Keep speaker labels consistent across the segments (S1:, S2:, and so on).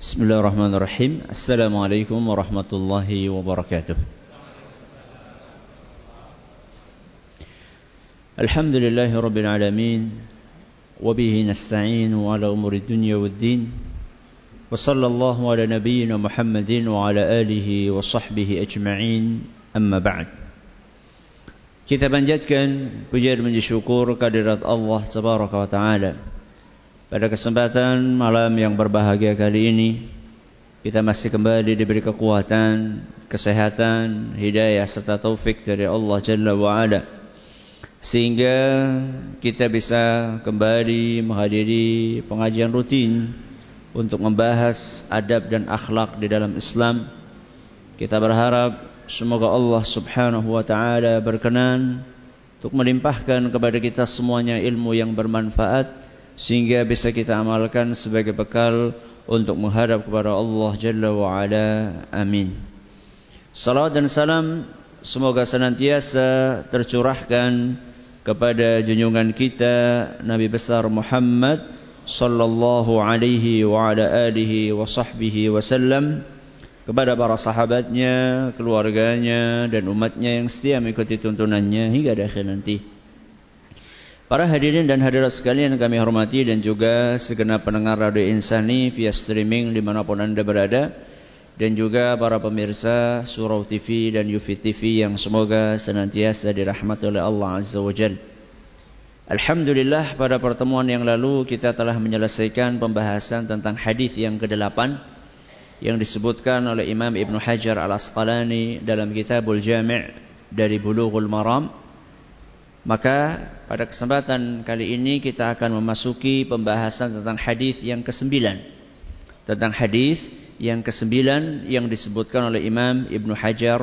S1: بسم الله الرحمن الرحيم السلام عليكم ورحمة الله وبركاته الحمد لله رب العالمين وبه نستعين على أمور الدنيا والدين وصلى الله على نبينا محمد وعلى آله وصحبه أجمعين أما بعد Kita panjatkan puja dan syukur kehadirat Allah Tabaraka wa Taala. Pada kesempatan malam yang berbahagia kali ini, kita masih kembali diberi kekuatan, kesehatan, hidayah serta taufik dari Allah Jalla wa Ala. Sehingga kita bisa kembali menghadiri pengajian rutin untuk membahas adab dan akhlak di dalam Islam. Kita berharap Semoga Allah subhanahu wa ta'ala berkenan Untuk melimpahkan kepada kita semuanya ilmu yang bermanfaat Sehingga bisa kita amalkan sebagai bekal Untuk menghadap kepada Allah Jalla wa ala Amin Salawat dan salam Semoga senantiasa tercurahkan Kepada junjungan kita Nabi besar Muhammad Sallallahu alaihi wa ala alihi wa sahbihi wa sallam kepada para sahabatnya, keluarganya dan umatnya yang setia mengikuti tuntunannya hingga akhir nanti. Para hadirin dan hadirat sekalian kami hormati dan juga segenap pendengar Radio Insani via streaming di mana pun anda berada dan juga para pemirsa Surau TV dan Yufi TV yang semoga senantiasa dirahmati oleh Allah Azza wa Jal. Alhamdulillah pada pertemuan yang lalu kita telah menyelesaikan pembahasan tentang hadis yang ke-8 yang disebutkan oleh Imam Ibn Hajar Al-Asqalani dalam Kitabul Jami' dari Bulughul Maram maka pada kesempatan kali ini kita akan memasuki pembahasan tentang hadis yang kesembilan tentang hadis yang kesembilan yang disebutkan oleh Imam Ibn Hajar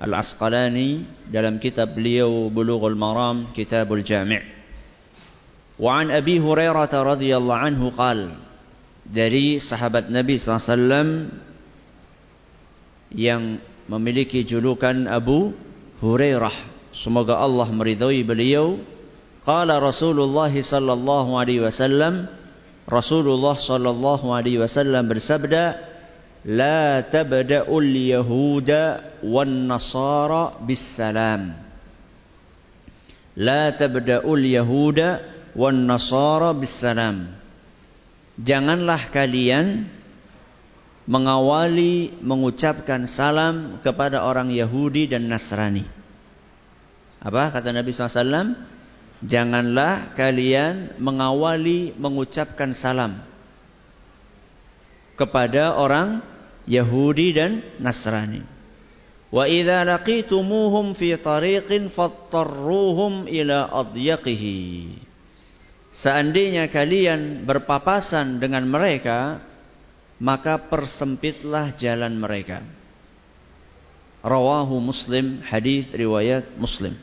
S1: Al-Asqalani dalam kitab beliau Bulughul Maram Kitabul Jami' وعن أبي هريرة رضي الله عنه قال dari sahabat Nabi SAW yang memiliki julukan Abu Hurairah. Semoga Allah meridhai beliau. Qala Rasulullah sallallahu alaihi wasallam Rasulullah sallallahu alaihi wasallam bersabda La tabda'ul yahuda wan nasara bis salam La tabda'ul yahuda wan nasara bis salam janganlah kalian mengawali mengucapkan salam kepada orang Yahudi dan Nasrani. Apa kata Nabi SAW? Janganlah kalian mengawali mengucapkan salam kepada orang Yahudi dan Nasrani. Wa idza laqitumuhum fi tariqin fattarruhum ila adyaqihi. Seandainya kalian berpapasan dengan mereka, maka persempitlah jalan mereka. Rawahu Muslim, hadis riwayat Muslim.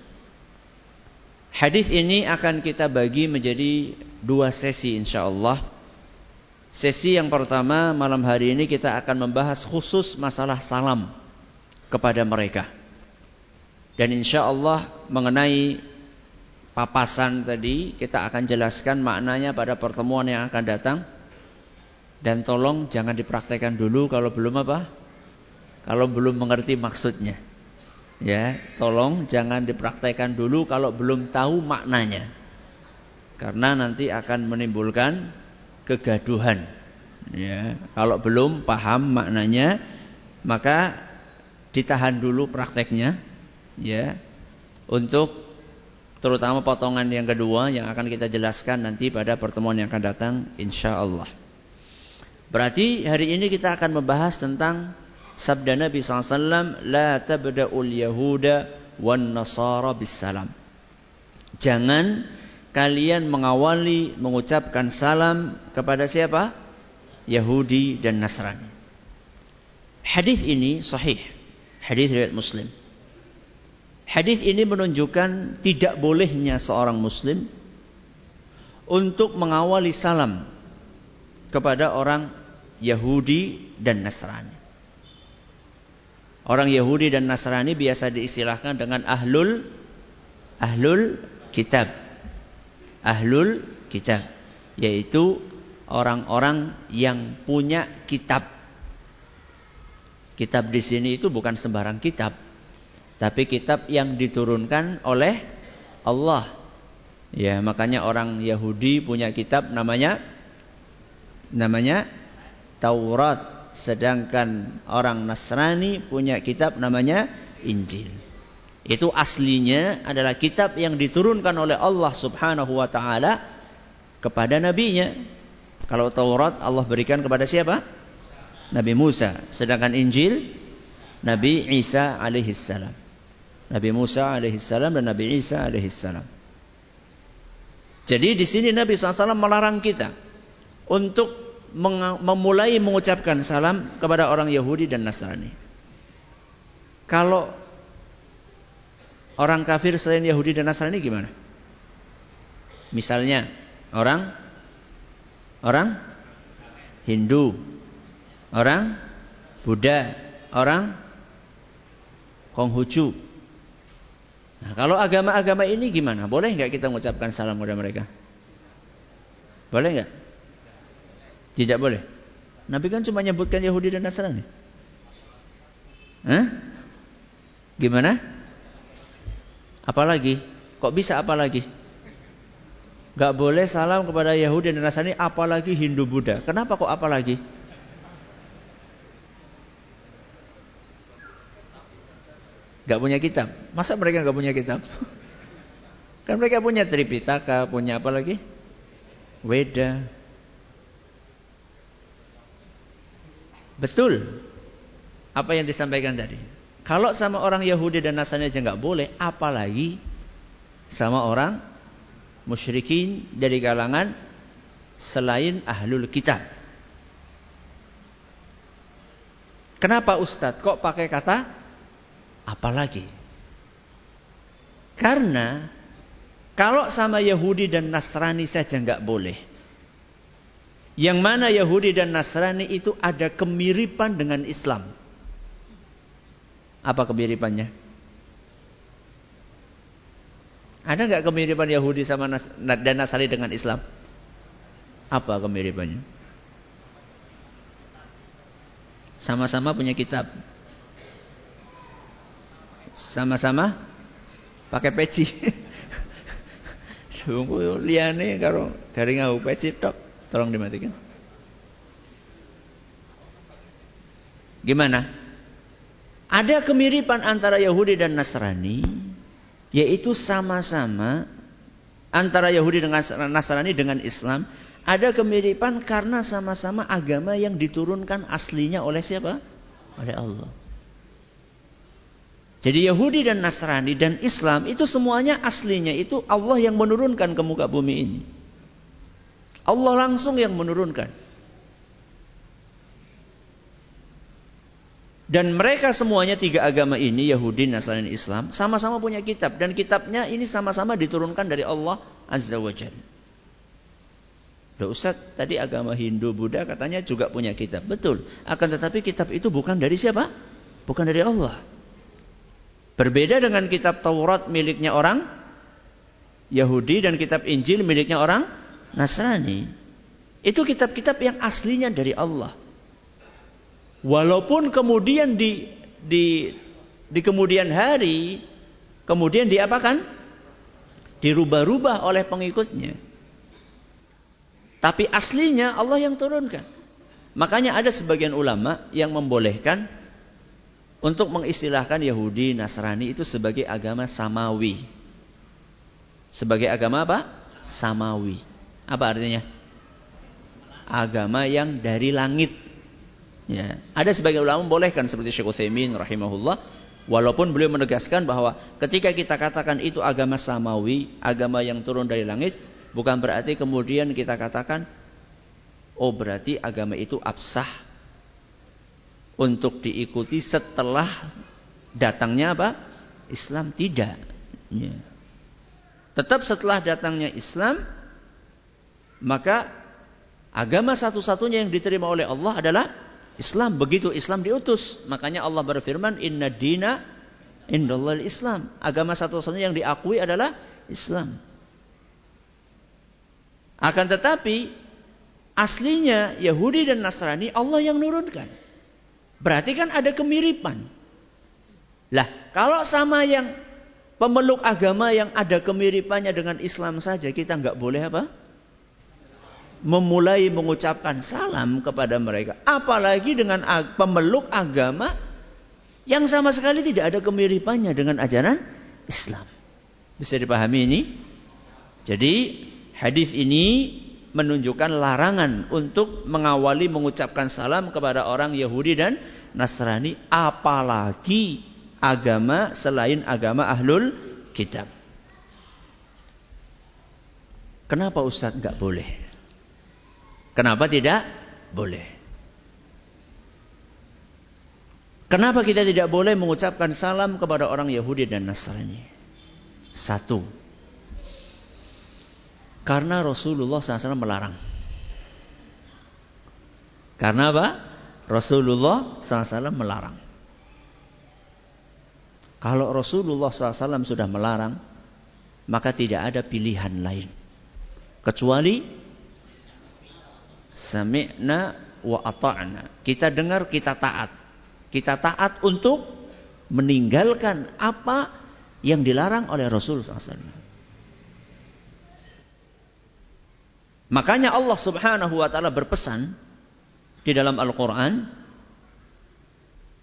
S1: Hadis ini akan kita bagi menjadi dua sesi insyaallah. Sesi yang pertama malam hari ini kita akan membahas khusus masalah salam kepada mereka. Dan insyaallah mengenai papasan tadi kita akan jelaskan maknanya pada pertemuan yang akan datang dan tolong jangan dipraktekkan dulu kalau belum apa kalau belum mengerti maksudnya ya tolong jangan dipraktekkan dulu kalau belum tahu maknanya karena nanti akan menimbulkan kegaduhan ya kalau belum paham maknanya maka ditahan dulu prakteknya ya untuk terutama potongan yang kedua yang akan kita jelaskan nanti pada pertemuan yang akan datang insya Allah. Berarti hari ini kita akan membahas tentang sabda Nabi SAW, La tabda'ul yahuda wan nasara bisalam. Jangan kalian mengawali mengucapkan salam kepada siapa? Yahudi dan Nasrani. Hadis ini sahih. Hadis riwayat Muslim. Hadis ini menunjukkan tidak bolehnya seorang muslim untuk mengawali salam kepada orang Yahudi dan Nasrani. Orang Yahudi dan Nasrani biasa diistilahkan dengan ahlul ahlul kitab. Ahlul kitab yaitu orang-orang yang punya kitab. Kitab di sini itu bukan sembarang kitab, tapi kitab yang diturunkan oleh Allah. Ya, makanya orang Yahudi punya kitab namanya namanya Taurat, sedangkan orang Nasrani punya kitab namanya Injil. Itu aslinya adalah kitab yang diturunkan oleh Allah Subhanahu wa taala kepada nabinya. Kalau Taurat Allah berikan kepada siapa? Nabi Musa. Sedangkan Injil Nabi Isa alaihissalam. Nabi Musa alaihissalam dan Nabi Isa alaihissalam. Jadi di sini Nabi SAW melarang kita untuk memulai mengucapkan salam kepada orang Yahudi dan Nasrani. Kalau orang kafir selain Yahudi dan Nasrani gimana? Misalnya orang orang Hindu, orang Buddha, orang Konghucu. Nah, kalau agama-agama ini gimana? Boleh nggak kita mengucapkan salam kepada mereka? Boleh nggak? Tidak boleh. Nabi kan cuma nyebutkan Yahudi dan Nasrani. Hah? Gimana? Apalagi? Kok bisa apalagi? Gak boleh salam kepada Yahudi dan Nasrani apalagi Hindu Buddha. Kenapa kok apalagi? Gak punya kitab. Masa mereka gak punya kitab? Kan mereka punya Tripitaka, punya apa lagi? Weda. Betul. Apa yang disampaikan tadi? Kalau sama orang Yahudi dan Nasrani aja nggak boleh, apalagi sama orang musyrikin dari kalangan selain ahlul kitab. Kenapa Ustadz kok pakai kata apalagi? Karena kalau sama Yahudi dan Nasrani saja nggak boleh. Yang mana Yahudi dan Nasrani itu ada kemiripan dengan Islam. Apa kemiripannya? Ada nggak kemiripan Yahudi sama Nas dan Nasrani dengan Islam? Apa kemiripannya? Sama-sama punya kitab. Sama-sama pakai peci. Sungguh liane karo garing ngau peci tok. Tolong dimatikan. Gimana? Ada kemiripan antara Yahudi dan Nasrani, yaitu sama-sama antara Yahudi dengan Nasrani dengan Islam, ada kemiripan karena sama-sama agama yang diturunkan aslinya oleh siapa? Oleh Allah. Jadi Yahudi dan Nasrani dan Islam itu semuanya aslinya itu Allah yang menurunkan ke muka bumi ini. Allah langsung yang menurunkan. Dan mereka semuanya tiga agama ini, Yahudi, Nasrani, Islam, sama-sama punya kitab. Dan kitabnya ini sama-sama diturunkan dari Allah Azza wa Jal. Loh Ustaz, tadi agama Hindu, Buddha katanya juga punya kitab. Betul. Akan tetapi kitab itu bukan dari siapa? Bukan dari Allah. Berbeda dengan kitab Taurat miliknya orang Yahudi dan kitab Injil miliknya orang Nasrani. Itu kitab-kitab yang aslinya dari Allah. Walaupun kemudian di di di kemudian hari kemudian diapakan? Dirubah-rubah oleh pengikutnya. Tapi aslinya Allah yang turunkan. Makanya ada sebagian ulama yang membolehkan untuk mengistilahkan Yahudi Nasrani itu sebagai agama samawi. Sebagai agama apa? Samawi. Apa artinya? Agama yang dari langit. Ya. Ada sebagian ulama membolehkan seperti Syekh Utsaimin rahimahullah walaupun beliau menegaskan bahwa ketika kita katakan itu agama samawi, agama yang turun dari langit, bukan berarti kemudian kita katakan oh berarti agama itu absah untuk diikuti setelah datangnya apa? Islam tidak. Ya. Tetap setelah datangnya Islam maka agama satu-satunya yang diterima oleh Allah adalah Islam begitu Islam diutus makanya Allah berfirman inna dina indallal Islam agama satu-satunya yang diakui adalah Islam akan tetapi Aslinya Yahudi dan Nasrani Allah yang nurunkan. Berarti kan ada kemiripan. Lah, kalau sama yang pemeluk agama yang ada kemiripannya dengan Islam saja, kita nggak boleh apa? Memulai mengucapkan salam kepada mereka. Apalagi dengan pemeluk agama yang sama sekali tidak ada kemiripannya dengan ajaran Islam. Bisa dipahami ini? Jadi hadis ini menunjukkan larangan untuk mengawali mengucapkan salam kepada orang Yahudi dan Nasrani apalagi agama selain agama ahlul kitab. Kenapa Ustadz nggak boleh? Kenapa tidak boleh? Kenapa kita tidak boleh mengucapkan salam kepada orang Yahudi dan Nasrani? Satu, karena Rasulullah SAW melarang. Karena apa? Rasulullah SAW melarang. Kalau Rasulullah SAW sudah melarang, maka tidak ada pilihan lain. Kecuali sami'na wa ata'na. Kita dengar, kita taat. Kita taat untuk meninggalkan apa yang dilarang oleh Rasul SAW. Makanya Allah Subhanahu wa taala berpesan di dalam Al-Qur'an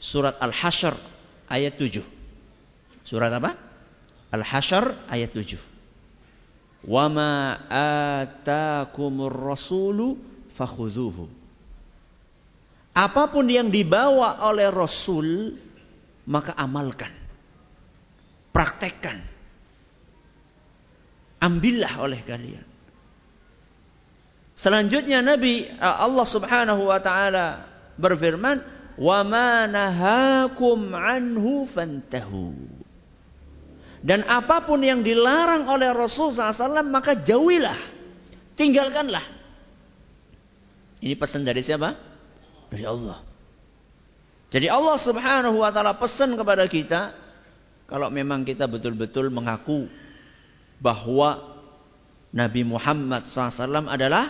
S1: surat Al-Hasyr ayat 7. Surat apa? Al-Hasyr ayat 7. Wa ma atakumur rasulu fakhudhuhu. Apa pun yang dibawa oleh Rasul maka amalkan. Praktekkan. Ambillah oleh kalian. Selanjutnya Nabi eh, Allah Subhanahu wa taala berfirman, "Wa ma nahakum anhu fantahu." Dan apa pun yang dilarang oleh Rasul SAW maka jauhilah. Tinggalkanlah. Ini pesan dari siapa? Dari Allah. Jadi Allah Subhanahu wa taala pesan kepada kita kalau memang kita betul-betul mengaku bahwa Nabi Muhammad SAW adalah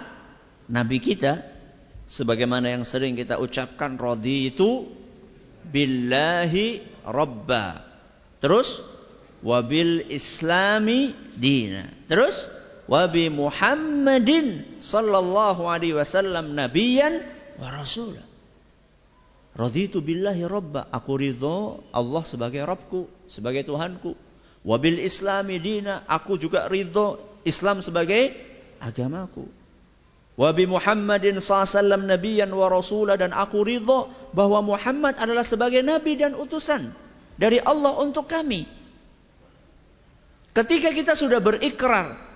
S1: Nabi kita sebagaimana yang sering kita ucapkan rodi itu billahi robba. Terus wabil islami dina. Terus wabi Muhammadin sallallahu alaihi wasallam nabiyan wa rasulah. Raditu billahi robba. Aku ridho Allah sebagai Rabbku, sebagai Tuhanku. Wabil islami dina. Aku juga ridho Islam sebagai agamaku. Wa bi Muhammadin sallallahu nabiyan wa rasula dan aku ridho bahwa Muhammad adalah sebagai nabi dan utusan dari Allah untuk kami. Ketika kita sudah berikrar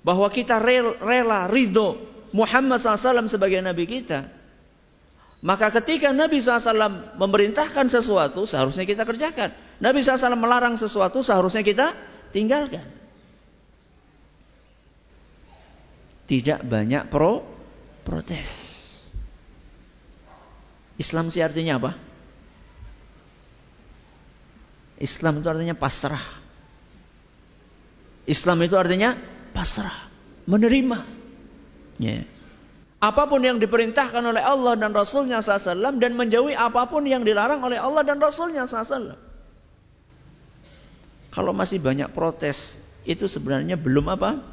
S1: bahwa kita rela ridho Muhammad SAW sebagai nabi kita, maka ketika Nabi SAW memerintahkan sesuatu, seharusnya kita kerjakan. Nabi SAW melarang sesuatu, seharusnya kita tinggalkan. tidak banyak pro protes. Islam sih artinya apa? Islam itu artinya pasrah. Islam itu artinya pasrah, menerima. Ya. Apa pun yang diperintahkan oleh Allah dan Rasulnya SAW dan menjauhi apa pun yang dilarang oleh Allah dan Rasulnya SAW. Kalau masih banyak protes, itu sebenarnya belum apa?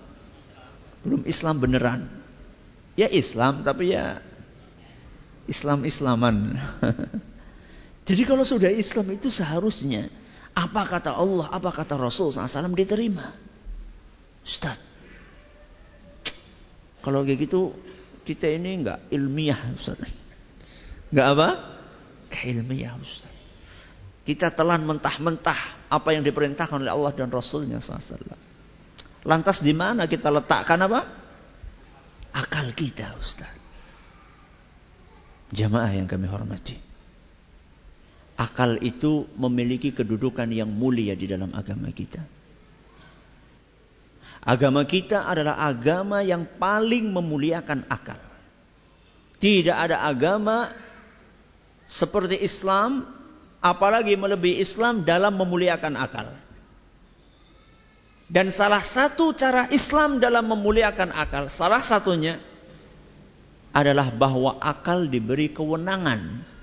S1: Belum Islam beneran. Ya Islam tapi ya Islam-Islaman. Jadi kalau sudah Islam itu seharusnya apa kata Allah, apa kata Rasul SAW diterima. Ustaz. Kalau kayak gitu kita ini enggak ilmiah Ustaz. Enggak apa? Keilmiah Ustaz. Kita telan mentah-mentah apa yang diperintahkan oleh Allah dan Rasulnya SAW. Lantas di mana kita letakkan apa? Akal kita, Ustaz. Jamaah yang kami hormati. Akal itu memiliki kedudukan yang mulia di dalam agama kita. Agama kita adalah agama yang paling memuliakan akal. Tidak ada agama seperti Islam, apalagi melebihi Islam dalam memuliakan akal. Dan salah satu cara Islam dalam memuliakan akal, salah satunya adalah bahwa akal diberi kewenangan.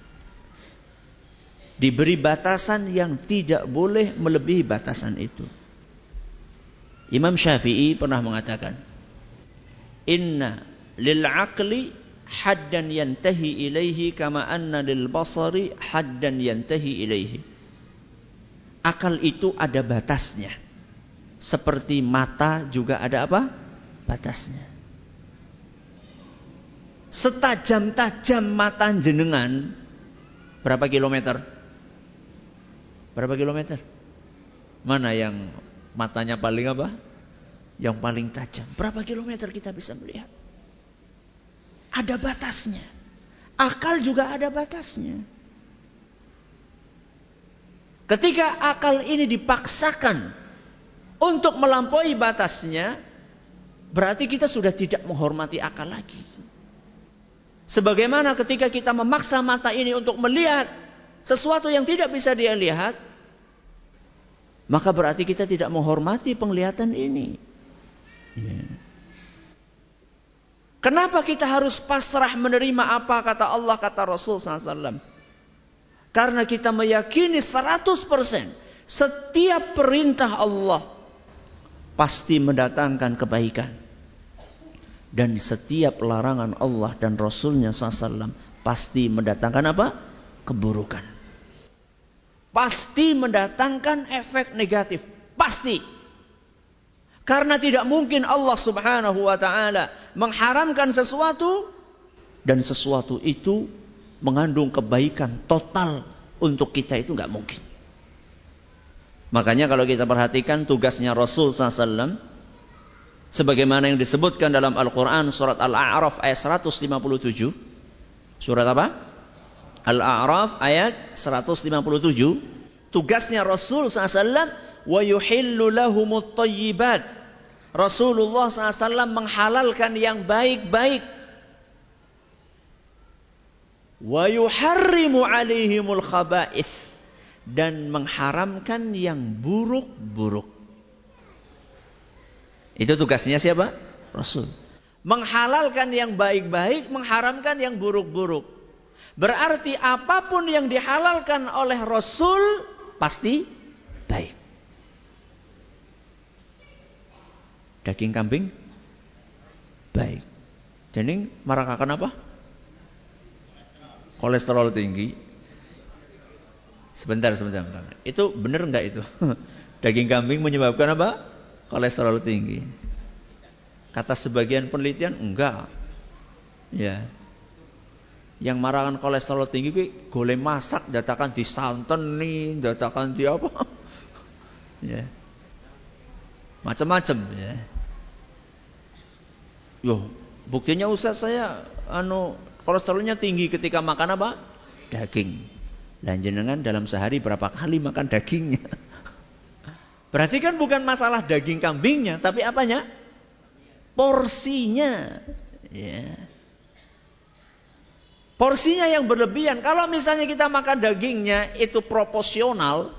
S1: Diberi batasan yang tidak boleh melebihi batasan itu. Imam Syafi'i pernah mengatakan, "Inna lil aqli haddan yantahi ilaihi kama anna lil basari haddan yantahi ilaihi." Akal itu ada batasnya. Seperti mata juga ada apa? Batasnya. Setajam-tajam mata jenengan berapa kilometer? Berapa kilometer? Mana yang matanya paling apa? Yang paling tajam. Berapa kilometer kita bisa melihat? Ada batasnya. Akal juga ada batasnya. Ketika akal ini dipaksakan untuk melampaui batasnya, berarti kita sudah tidak menghormati akal lagi. Sebagaimana ketika kita memaksa mata ini untuk melihat sesuatu yang tidak bisa dia lihat, maka berarti kita tidak menghormati penglihatan ini. Ya. Kenapa kita harus pasrah menerima apa kata Allah kata Rasul SAW? Karena kita meyakini 100% setiap perintah Allah pasti mendatangkan kebaikan. Dan setiap larangan Allah dan Rasulnya SAW pasti mendatangkan apa? Keburukan. Pasti mendatangkan efek negatif. Pasti. Karena tidak mungkin Allah subhanahu wa ta'ala mengharamkan sesuatu dan sesuatu itu mengandung kebaikan total untuk kita itu nggak mungkin. Makanya kalau kita perhatikan tugasnya Rasul SAW sebagaimana yang disebutkan dalam Al-Quran surat Al-A'raf ayat 157 surat apa? Al-A'raf ayat 157 tugasnya Rasul SAW wa yuhillu lahumut tayyibat Rasulullah SAW menghalalkan yang baik-baik wa yuharrimu alaihimul khaba'ith dan mengharamkan yang buruk-buruk. Itu tugasnya siapa? Rasul. Menghalalkan yang baik-baik, mengharamkan yang buruk-buruk. Berarti apa pun yang dihalalkan oleh Rasul pasti baik. Daging kambing baik. Jadi marakakan apa? Kolesterol tinggi, Sebentar, sebentar, sebentar. Itu benar enggak itu? Daging kambing menyebabkan apa? Kolesterol tinggi. Kata sebagian penelitian enggak. Ya. Yang marahan kolesterol tinggi kuwi golek masak datakan santan nih, datakan di apa? ya. Macam-macam ya. Yo, buktinya Ustaz saya anu kolesterolnya tinggi ketika makan apa? Daging. Dan jenengan dalam sehari berapa kali makan dagingnya? Berarti kan bukan masalah daging kambingnya, tapi apanya? Porsinya. Ya. Porsinya yang berlebihan. Kalau misalnya kita makan dagingnya itu proporsional,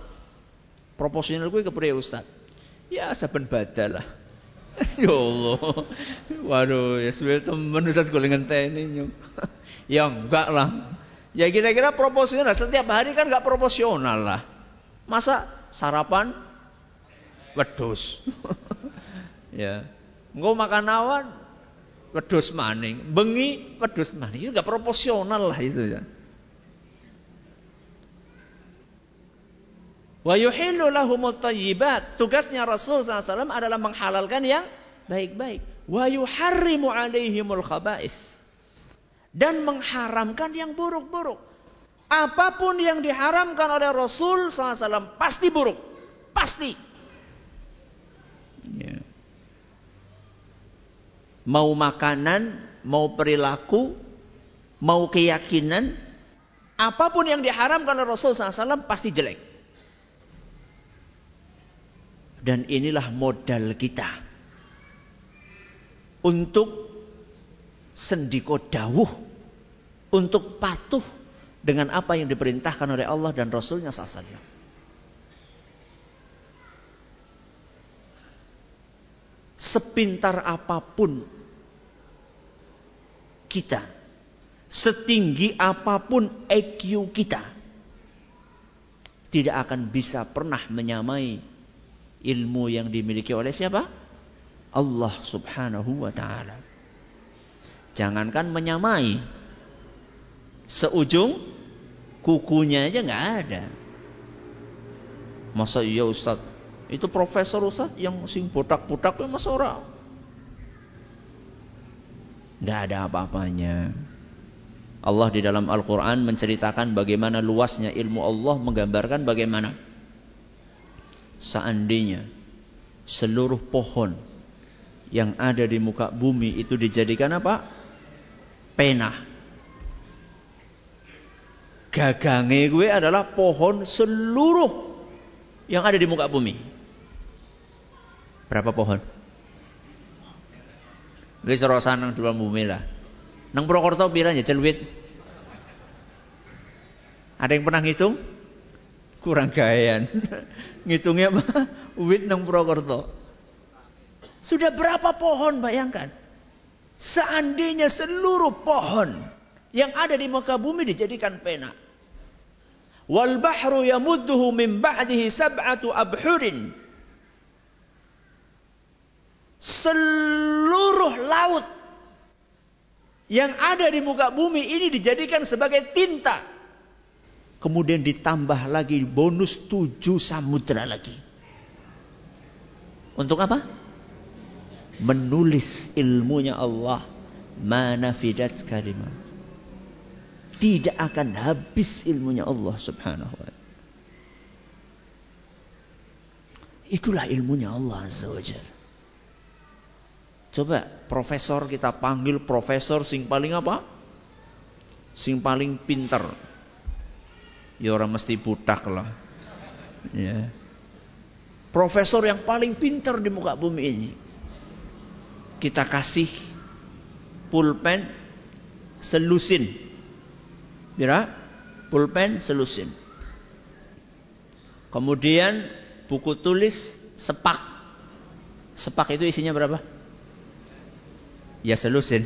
S1: proporsional gue kepada Ustaz. Ya saben badalah. ya Allah. Waduh, ya sudah teman Ustaz gue ngenteni. ya enggak lah. Ya kira-kira proporsional. Setiap hari kan nggak proporsional lah. Masa sarapan wedus. ya. Engko makan awan wedus maning, bengi wedus maning. Itu nggak proporsional lah itu ya. Wa yuhillu lahumut tayyibat. Tugasnya Rasul SAW adalah menghalalkan yang baik-baik. Wa yuharrimu alaihimul khaba'is dan mengharamkan yang buruk-buruk. Apa pun yang diharamkan oleh Rasul SAW pasti buruk, pasti. Ya. Mau makanan, mau perilaku, mau keyakinan, apa pun yang diharamkan oleh Rasul SAW pasti jelek. Dan inilah modal kita untuk sendiko dawuh untuk patuh dengan apa yang diperintahkan oleh Allah dan Rasulnya SAW. Sepintar apa pun kita setinggi apa pun IQ kita tidak akan bisa pernah menyamai ilmu yang dimiliki oleh siapa? Allah Subhanahu wa taala. Jangankan menyamai seujung kukunya aja nggak ada. Masa iya Ustaz? Itu profesor Ustaz yang sing botak-botak ya masa orang? Nggak ada apa-apanya. Allah di dalam Al-Quran menceritakan bagaimana luasnya ilmu Allah menggambarkan bagaimana seandainya seluruh pohon yang ada di muka bumi itu dijadikan apa? Pena. Gagange gue adalah pohon seluruh yang ada di muka bumi. Berapa pohon? Wis rasa nang dua bumi lah. Nang Purwokerto pira ya celwit? Ada yang pernah ngitung? Kurang gayan. Ngitungnya apa? Wit nang Purwokerto. Sudah berapa pohon bayangkan? Seandainya seluruh pohon yang ada di muka bumi dijadikan pena. Wal bahru yamudduhu min ba'dihi sab'atu abhurin. Seluruh laut yang ada di muka bumi ini dijadikan sebagai tinta. Kemudian ditambah lagi bonus tujuh samudra lagi. Untuk apa? Menulis ilmunya Allah. Mana fidat kalimat tidak akan habis ilmunya Allah Subhanahu wa taala. Itulah ilmunya Allah Azza wa Jalla. Coba profesor kita panggil profesor sing paling apa? Sing paling pinter. Ya orang mesti budak lah. Ya. Profesor yang paling pinter di muka bumi ini. Kita kasih pulpen selusin Bira? Pulpen selusin. Kemudian buku tulis sepak. Sepak itu isinya berapa? Ya selusin.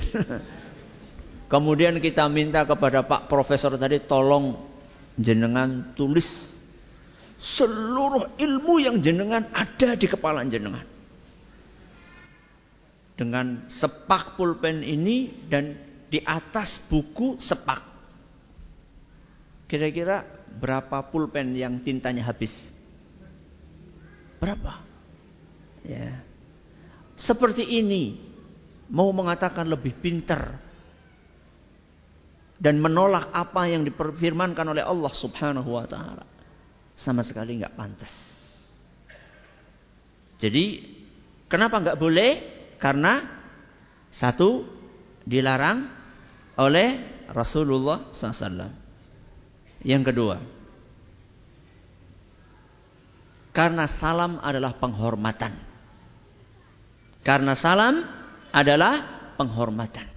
S1: Kemudian kita minta kepada Pak Profesor tadi tolong jenengan tulis seluruh ilmu yang jenengan ada di kepala jenengan. Dengan sepak pulpen ini dan di atas buku sepak. Kira-kira berapa pulpen yang tintanya habis? Berapa? Ya. Seperti ini mau mengatakan lebih pintar dan menolak apa yang diperfirmankan oleh Allah Subhanahu wa taala. Sama sekali nggak pantas. Jadi kenapa nggak boleh? Karena satu dilarang oleh Rasulullah SAW. Yang kedua, karena salam adalah penghormatan. Karena salam adalah penghormatan.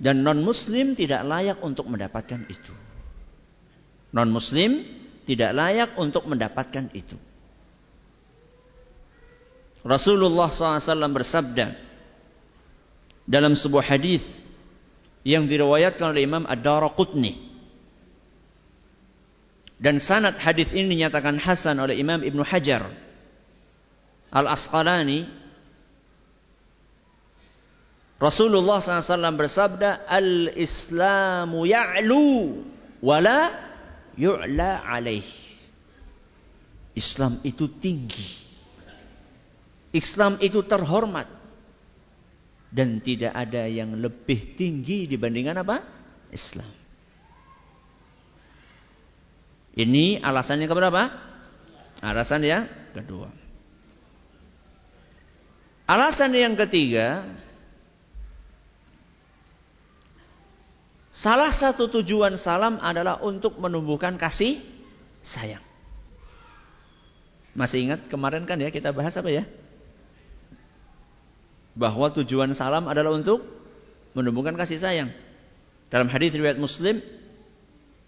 S1: Dan non-muslim tidak layak untuk mendapatkan itu. Non-muslim tidak layak untuk mendapatkan itu. Rasulullah SAW bersabda dalam sebuah hadis yang diriwayatkan oleh Imam Ad-Darqutni. Dan sanad hadis ini dinyatakan hasan oleh Imam Ibnu Hajar Al-Asqalani. Rasulullah SAW bersabda, Al-Islamu ya'lu wala yu'la alaih. Islam itu tinggi. Islam itu terhormat dan tidak ada yang lebih tinggi dibandingkan apa? Islam. Ini alasannya keberapa? Alasan yang kedua. Alasan yang ketiga, salah satu tujuan salam adalah untuk menumbuhkan kasih sayang. Masih ingat kemarin kan ya kita bahas apa ya? bahwa tujuan salam adalah untuk menumbuhkan kasih sayang. Dalam hadis riwayat Muslim,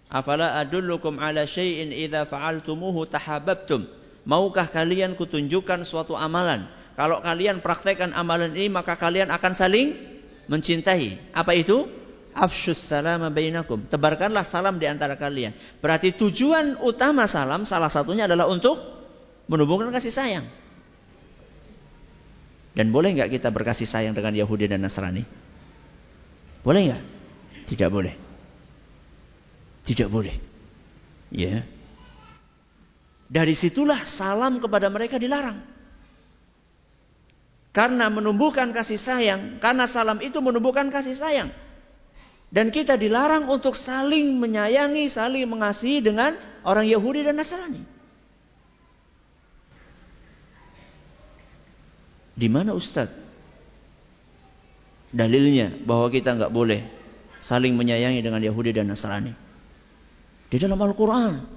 S1: "Afala adullukum ala syai'in idza fa'altumuhu tahabbtum?" Maukah kalian kutunjukkan suatu amalan? Kalau kalian praktekkan amalan ini maka kalian akan saling mencintai. Apa itu? Afshus salam bainakum. Tebarkanlah salam di antara kalian. Berarti tujuan utama salam salah satunya adalah untuk menumbuhkan kasih sayang. Dan boleh nggak kita berkasih sayang dengan Yahudi dan Nasrani? Boleh nggak? Tidak boleh. Tidak boleh. Ya. Dari situlah salam kepada mereka dilarang. Karena menumbuhkan kasih sayang, karena salam itu menumbuhkan kasih sayang. Dan kita dilarang untuk saling menyayangi, saling mengasihi dengan orang Yahudi dan Nasrani. Di mana Ustadz? Dalilnya bahwa kita nggak boleh saling menyayangi dengan Yahudi dan Nasrani. Di dalam Al-Quran.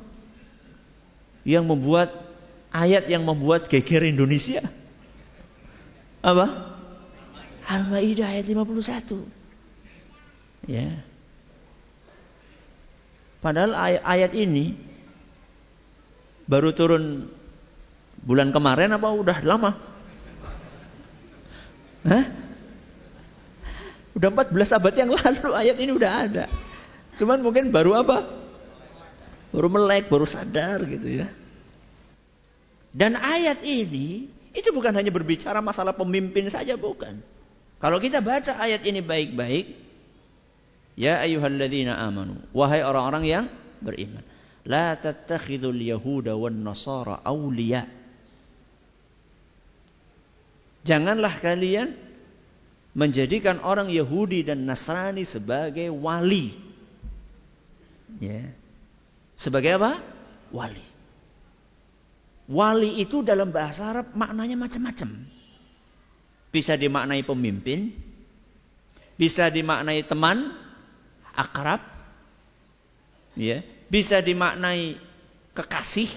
S1: Yang membuat ayat yang membuat geger Indonesia. Apa? Al-Maidah ayat 51. Ya. Padahal ayat, ayat ini baru turun bulan kemarin apa udah lama? Hah? Udah 14 abad yang lalu ayat ini udah ada. Cuman mungkin baru apa? Baru melek, baru sadar gitu ya. Dan ayat ini itu bukan hanya berbicara masalah pemimpin saja bukan. Kalau kita baca ayat ini baik-baik, Ya ayyuhalladzina amanu. Wahai orang-orang yang beriman. La tattakhidul yahuda wan nasara awliya. Janganlah kalian menjadikan orang Yahudi dan Nasrani sebagai wali. Ya. Sebagai apa? Wali. Wali itu dalam bahasa Arab maknanya macam-macam. Bisa dimaknai pemimpin, bisa dimaknai teman, akrab, ya, bisa dimaknai kekasih,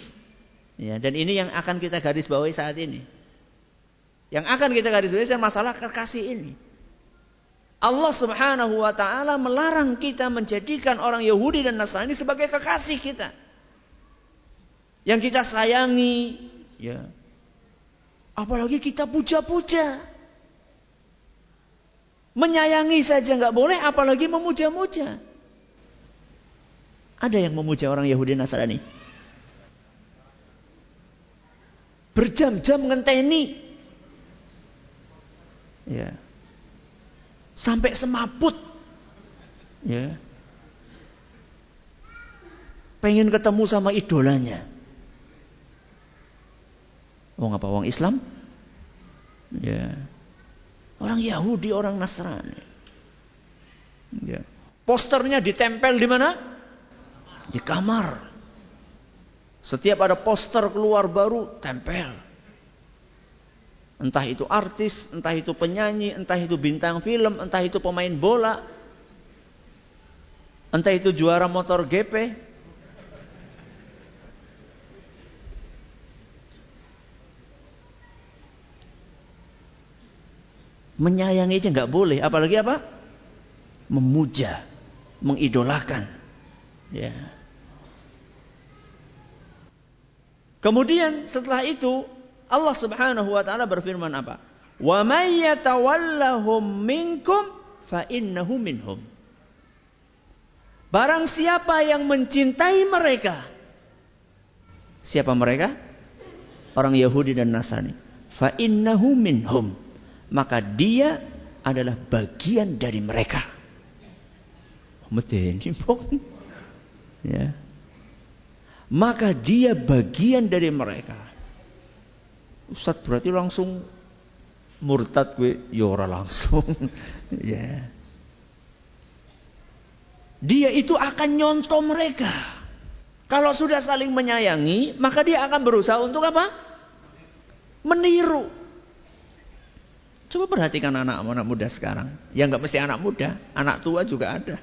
S1: ya, dan ini yang akan kita garis bawahi saat ini. Yang akan kita garis bawahi masalah kekasih ini. Allah Subhanahu wa taala melarang kita menjadikan orang Yahudi dan Nasrani sebagai kekasih kita. Yang kita sayangi, ya. Apalagi kita puja-puja. Menyayangi saja nggak boleh, apalagi memuja-muja. Ada yang memuja orang Yahudi Nasrani. Berjam-jam ngenteni. Ya. Sampai semaput. Ya. Pengen ketemu sama idolanya. Wong apa wong Islam? Ya. Orang Yahudi, orang Nasrani. Ya. Posternya ditempel di mana? Di kamar. Setiap ada poster keluar baru, tempel. Entah itu artis, entah itu penyanyi, entah itu bintang film, entah itu pemain bola, entah itu juara motor GP, Menyayangi aja nggak boleh, apalagi apa? Memuja, mengidolakan. Ya. Kemudian setelah itu Allah Subhanahu wa taala berfirman apa? Wa may yatawallahum minkum fa innahu minhum. Barang siapa yang mencintai mereka. Siapa mereka? Orang Yahudi dan Nasrani. Fa innahu minhum maka dia adalah bagian dari mereka. Ya. Maka dia bagian dari mereka. Ustaz berarti langsung murtad gue, yora ya langsung. ya. Dia itu akan nyontoh mereka. Kalau sudah saling menyayangi, maka dia akan berusaha untuk apa? Meniru. Coba perhatikan anak-anak muda sekarang. Ya nggak mesti anak muda, anak tua juga ada.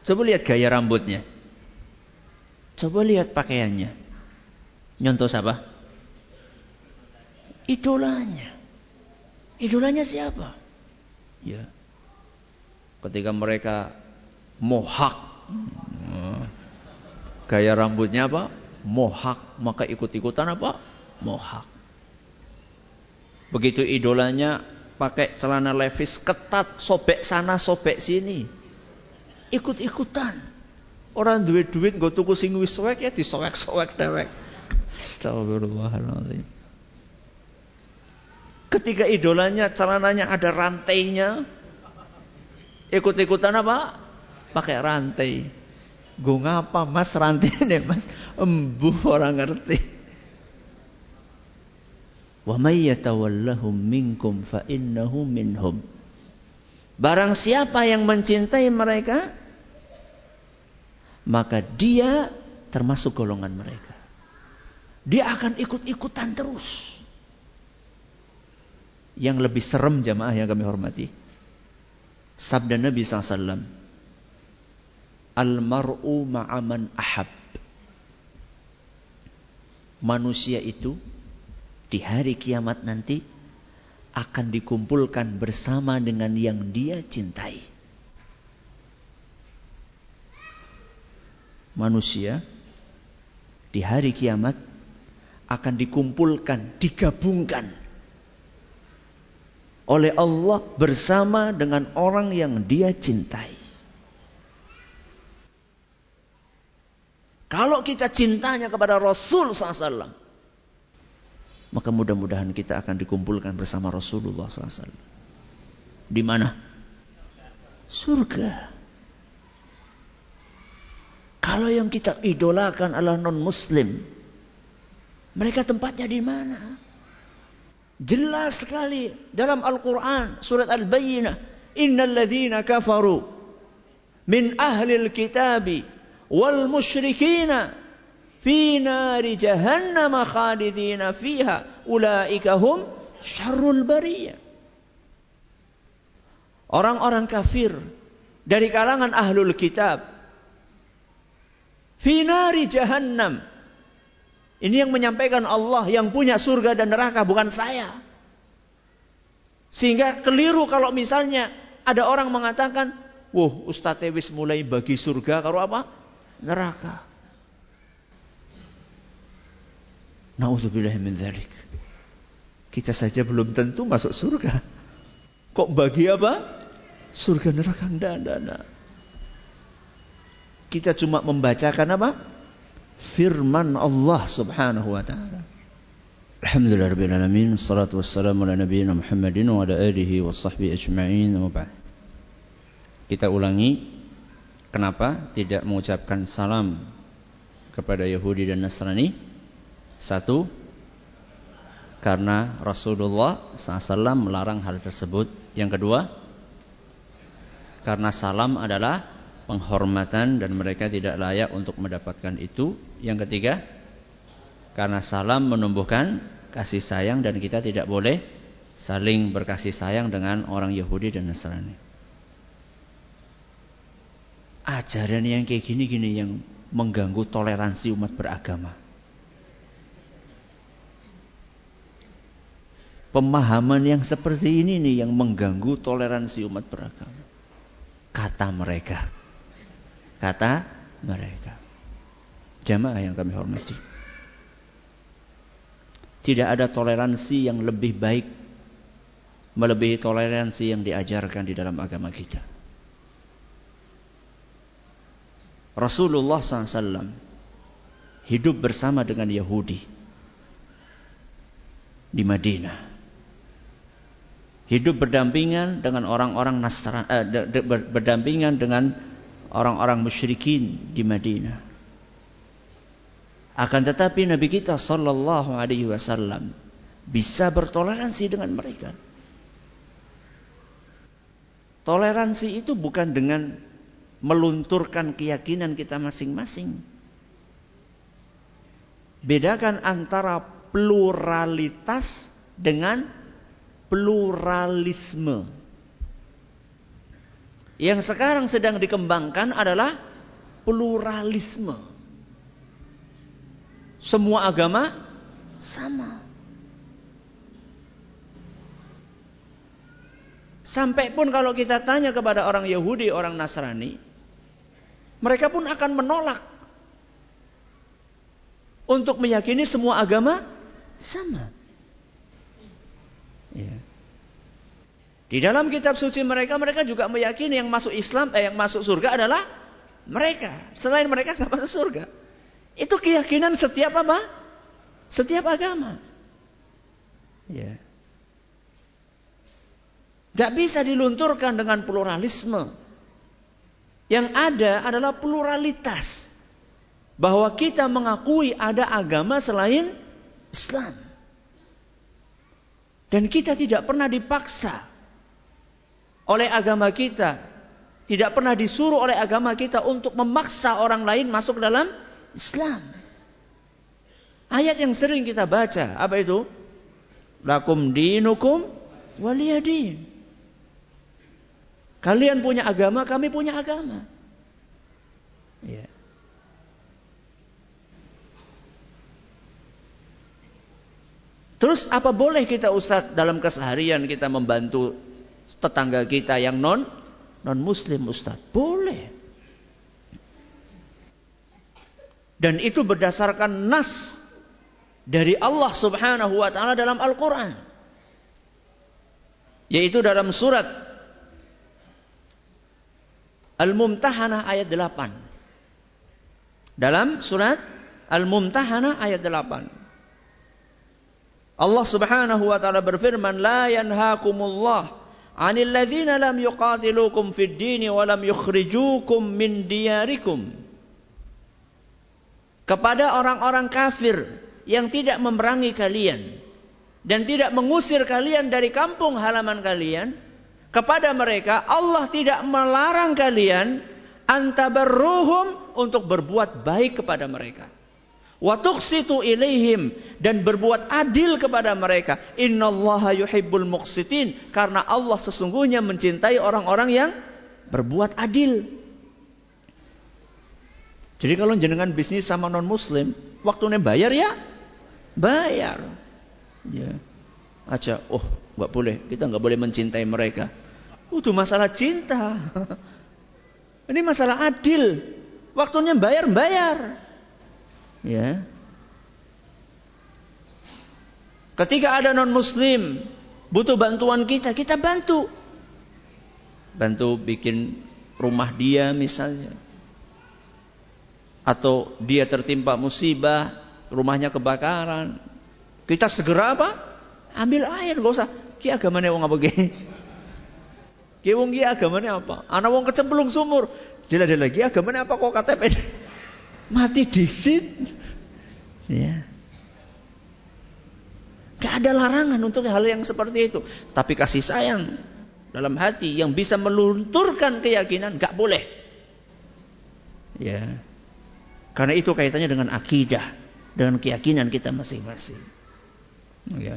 S1: Coba lihat gaya rambutnya. Coba lihat pakaiannya. Nyontoh siapa? Idolanya. Idolanya siapa? Ya. Ketika mereka mohak. Gaya rambutnya apa? Mohak. Maka ikut-ikutan apa? Mohak. Begitu idolanya pakai celana levis ketat, sobek sana, sobek sini. Ikut-ikutan. Orang duit duit gue tuku sing wis ya disowek-sowek dewek. Astagfirullahaladzim. Ketika idolanya celananya ada rantainya, ikut-ikutan apa? Pakai rantai. Gue ngapa mas rantai ini mas? Embuh orang ngerti. Fa. Barang siapa yang mencintai mereka, maka dia termasuk golongan mereka. Dia akan ikut-ikutan terus. Yang lebih serem jamaah yang kami hormati. Sabda Nabi SAW. Al-mar'u ma'aman ahab. Manusia itu di hari kiamat nanti akan dikumpulkan bersama dengan yang dia cintai. Manusia di hari kiamat akan dikumpulkan, digabungkan oleh Allah bersama dengan orang yang dia cintai. Kalau kita cintanya kepada Rasul SAW, maka mudah-mudahan kita akan dikumpulkan bersama Rasulullah SAW. Di mana? Surga. Kalau yang kita idolakan adalah non-muslim, mereka tempatnya di mana? Jelas sekali dalam Al-Quran surat Al-Bayyinah. Innal ladhina kafaru min ahli al-kitabi wal musyrikina fi nari jahannam khalidina fiha ulaika hum syarrul bariyah orang-orang kafir dari kalangan ahlul kitab. Fi nari jahannam. Ini yang menyampaikan Allah yang punya surga dan neraka bukan saya. Sehingga keliru kalau misalnya ada orang mengatakan wah Ustaz Tewis mulai bagi surga kalau apa? Neraka Nauzubillah min dzalik. Kita saja belum tentu masuk surga. Kok bagi apa? Surga neraka enggak, enggak. Kita cuma membacakan apa? Firman Allah Subhanahu wa taala. Alhamdulillah rabbil alamin, salatu wassalamu ala nabiyyina Muhammadin wa ala alihi wa sahbihi ajma'in. Kita ulangi kenapa tidak mengucapkan salam kepada Yahudi dan Nasrani? Satu, karena Rasulullah SAW melarang hal tersebut. Yang kedua, karena salam adalah penghormatan dan mereka tidak layak untuk mendapatkan itu. Yang ketiga, karena salam menumbuhkan kasih sayang dan kita tidak boleh saling berkasih sayang dengan orang Yahudi dan Nasrani. Ajaran yang kayak gini-gini yang mengganggu toleransi umat beragama. Pemahaman yang seperti ini nih yang mengganggu toleransi umat beragama. Kata mereka. Kata mereka. Jamaah yang kami hormati. Tidak ada toleransi yang lebih baik melebihi toleransi yang diajarkan di dalam agama kita. Rasulullah SAW hidup bersama dengan Yahudi di Madinah hidup berdampingan dengan orang-orang Nasrani eh, berdampingan dengan orang-orang musyrikin di Madinah. Akan tetapi Nabi kita sallallahu alaihi wasallam bisa bertoleransi dengan mereka. Toleransi itu bukan dengan melunturkan keyakinan kita masing-masing. Bedakan antara pluralitas dengan pluralisme. Yang sekarang sedang dikembangkan adalah pluralisme. Semua agama sama. Sampai pun kalau kita tanya kepada orang Yahudi, orang Nasrani, mereka pun akan menolak untuk meyakini semua agama sama. Ya. Di dalam kitab suci mereka, mereka juga meyakini yang masuk Islam, eh, yang masuk surga adalah mereka. Selain mereka nggak masuk surga. Itu keyakinan setiap apa? Setiap agama. Ya. Gak bisa dilunturkan dengan pluralisme. Yang ada adalah pluralitas. Bahwa kita mengakui ada agama selain Islam. Dan kita tidak pernah dipaksa oleh agama kita. Tidak pernah disuruh oleh agama kita untuk memaksa orang lain masuk dalam Islam. Ayat yang sering kita baca, apa itu? Lakum dinukum waliyadin. Kalian punya agama, kami punya agama. Terus apa boleh kita Ustadz dalam keseharian kita membantu tetangga kita yang non non muslim Ustaz? Boleh. Dan itu berdasarkan nas dari Allah Subhanahu wa taala dalam Al-Qur'an. Yaitu dalam surat Al-Mumtahanah ayat 8. Dalam surat Al-Mumtahanah ayat 8. Allah Subhanahu wa taala berfirman, "La yanhaakumullah 'anil ladzina lam yuqatilukum fid dini wa lam yukhrijukum min diyarikum. Kepada orang-orang kafir yang tidak memerangi kalian dan tidak mengusir kalian dari kampung halaman kalian kepada mereka Allah tidak melarang kalian antabarruhum untuk berbuat baik kepada mereka Watuksitu ilaihim dan berbuat adil kepada mereka. Innallaha yuhibbul muqsitin karena Allah sesungguhnya mencintai orang-orang yang berbuat adil. Jadi kalau jenengan bisnis sama non muslim, waktunya bayar ya bayar. Ya. Aja, oh nggak boleh, kita nggak boleh mencintai mereka. Itu masalah cinta. Ini masalah adil. Waktunya bayar bayar. Ya. Ketika ada non muslim butuh bantuan kita, kita bantu. Bantu bikin rumah dia misalnya. Atau dia tertimpa musibah, rumahnya kebakaran. Kita segera apa? Ambil air, gak usah. Ki agamanya wong apa gini? Ki wong ki agamanya apa? Anak wong kecemplung sumur. Dila-dila lagi agamanya apa kok KTP? Mati disit. Ya. Gak ada larangan untuk hal yang seperti itu. Tapi kasih sayang dalam hati yang bisa melunturkan keyakinan gak boleh. Ya. Karena itu kaitannya dengan akidah, dengan keyakinan kita masing-masing. Ya.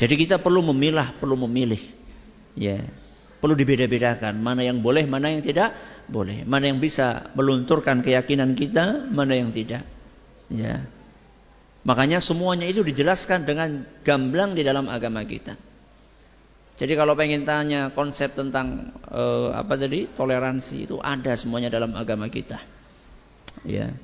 S1: Jadi kita perlu memilah, perlu memilih. Ya. Perlu dibeda-bedakan mana yang boleh, mana yang tidak boleh. Mana yang bisa melunturkan keyakinan kita, mana yang tidak. Ya. Makanya semuanya itu dijelaskan dengan gamblang di dalam agama kita. Jadi kalau pengen tanya konsep tentang uh, apa tadi toleransi itu ada semuanya dalam agama kita. Ya.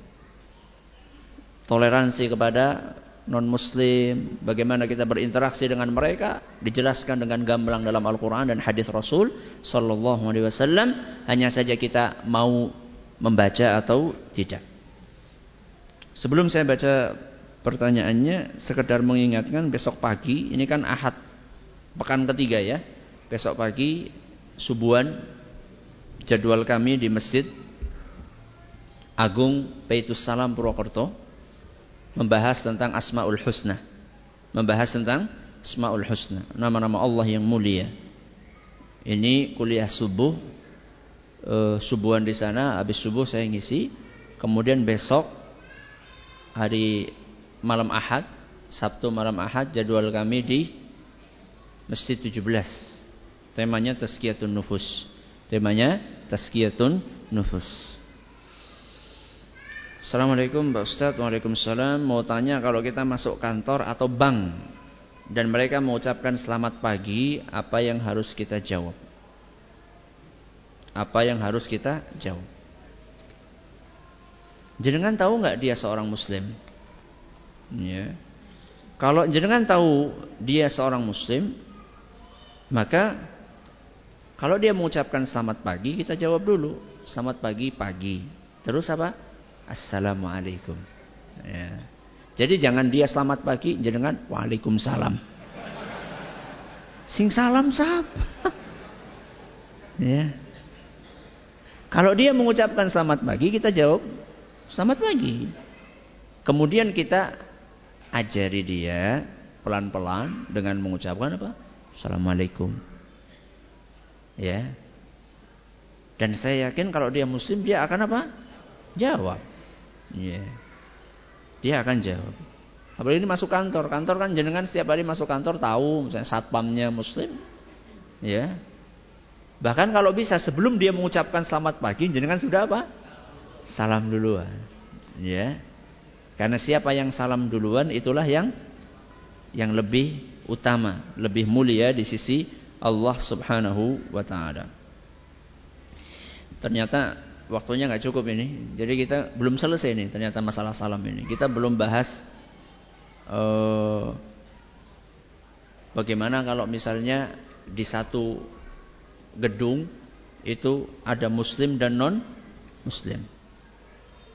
S1: Toleransi kepada non muslim, bagaimana kita berinteraksi dengan mereka dijelaskan dengan gamblang dalam Al-Qur'an dan hadis Rasul sallallahu alaihi wasallam, hanya saja kita mau membaca atau tidak. Sebelum saya baca pertanyaannya, sekedar mengingatkan besok pagi ini kan Ahad pekan ketiga ya. Besok pagi subuhan jadwal kami di Masjid Agung Peitus Salam Purwokerto membahas tentang Asmaul Husna. Membahas tentang Asmaul Husna, nama-nama Allah yang mulia. Ini kuliah subuh uh, subuhan di sana, habis subuh saya ngisi. Kemudian besok hari malam Ahad, Sabtu malam Ahad jadwal kami di Masjid 17. Temanya Tazkiyatun Nufus. Temanya Tazkiyatun Nufus. Assalamualaikum Pak Ustadz Waalaikumsalam Mau tanya kalau kita masuk kantor atau bank Dan mereka mengucapkan selamat pagi Apa yang harus kita jawab Apa yang harus kita jawab Jenengan tahu nggak dia seorang muslim? Ya. Kalau jenengan tahu dia seorang muslim, maka kalau dia mengucapkan selamat pagi, kita jawab dulu. Selamat pagi, pagi. Terus apa? Assalamualaikum. Ya. Jadi jangan dia selamat pagi, jenengan waalaikumsalam. Sing salam sahab. ya. Kalau dia mengucapkan selamat pagi, kita jawab selamat pagi. Kemudian kita ajari dia pelan-pelan dengan mengucapkan apa? Assalamualaikum. Ya. Dan saya yakin kalau dia muslim dia akan apa? Jawab. Ya. Dia akan jawab. Apalagi ini masuk kantor. Kantor kan jenengan setiap hari masuk kantor tahu misalnya satpamnya muslim. Ya. Bahkan kalau bisa sebelum dia mengucapkan selamat pagi jenengan sudah apa? Salam duluan. Ya. Karena siapa yang salam duluan itulah yang yang lebih utama, lebih mulia di sisi Allah Subhanahu wa taala. Ternyata waktunya nggak cukup ini. Jadi kita belum selesai nih ternyata masalah salam ini. Kita belum bahas uh, bagaimana kalau misalnya di satu gedung itu ada muslim dan non muslim.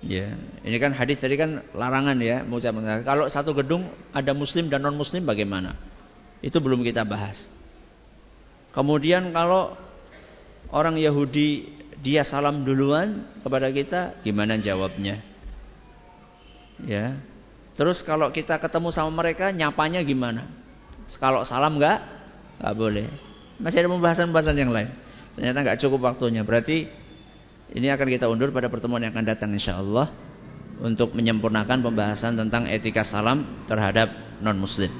S1: Ya, ini kan hadis tadi kan larangan ya mengucapkan. Kalau satu gedung ada muslim dan non muslim bagaimana? Itu belum kita bahas. Kemudian kalau orang Yahudi dia salam duluan kepada kita, gimana jawabnya? Ya. Terus kalau kita ketemu sama mereka, nyapanya gimana? Kalau salam enggak? Enggak boleh. Masih ada pembahasan-pembahasan yang lain. Ternyata enggak cukup waktunya. Berarti ini akan kita undur pada pertemuan yang akan datang insya Allah untuk menyempurnakan pembahasan tentang etika salam terhadap non muslim.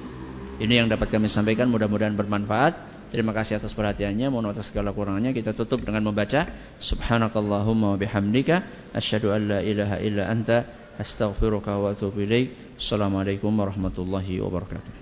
S1: Ini yang dapat kami sampaikan mudah-mudahan bermanfaat. Terima kasih atas perhatiannya. Mohon atas segala kurangannya kita tutup dengan membaca Subhanakallahumma wa bihamdika asyhadu an la ilaha illa anta astaghfiruka wa atubu ilaik. Assalamualaikum warahmatullahi wabarakatuh.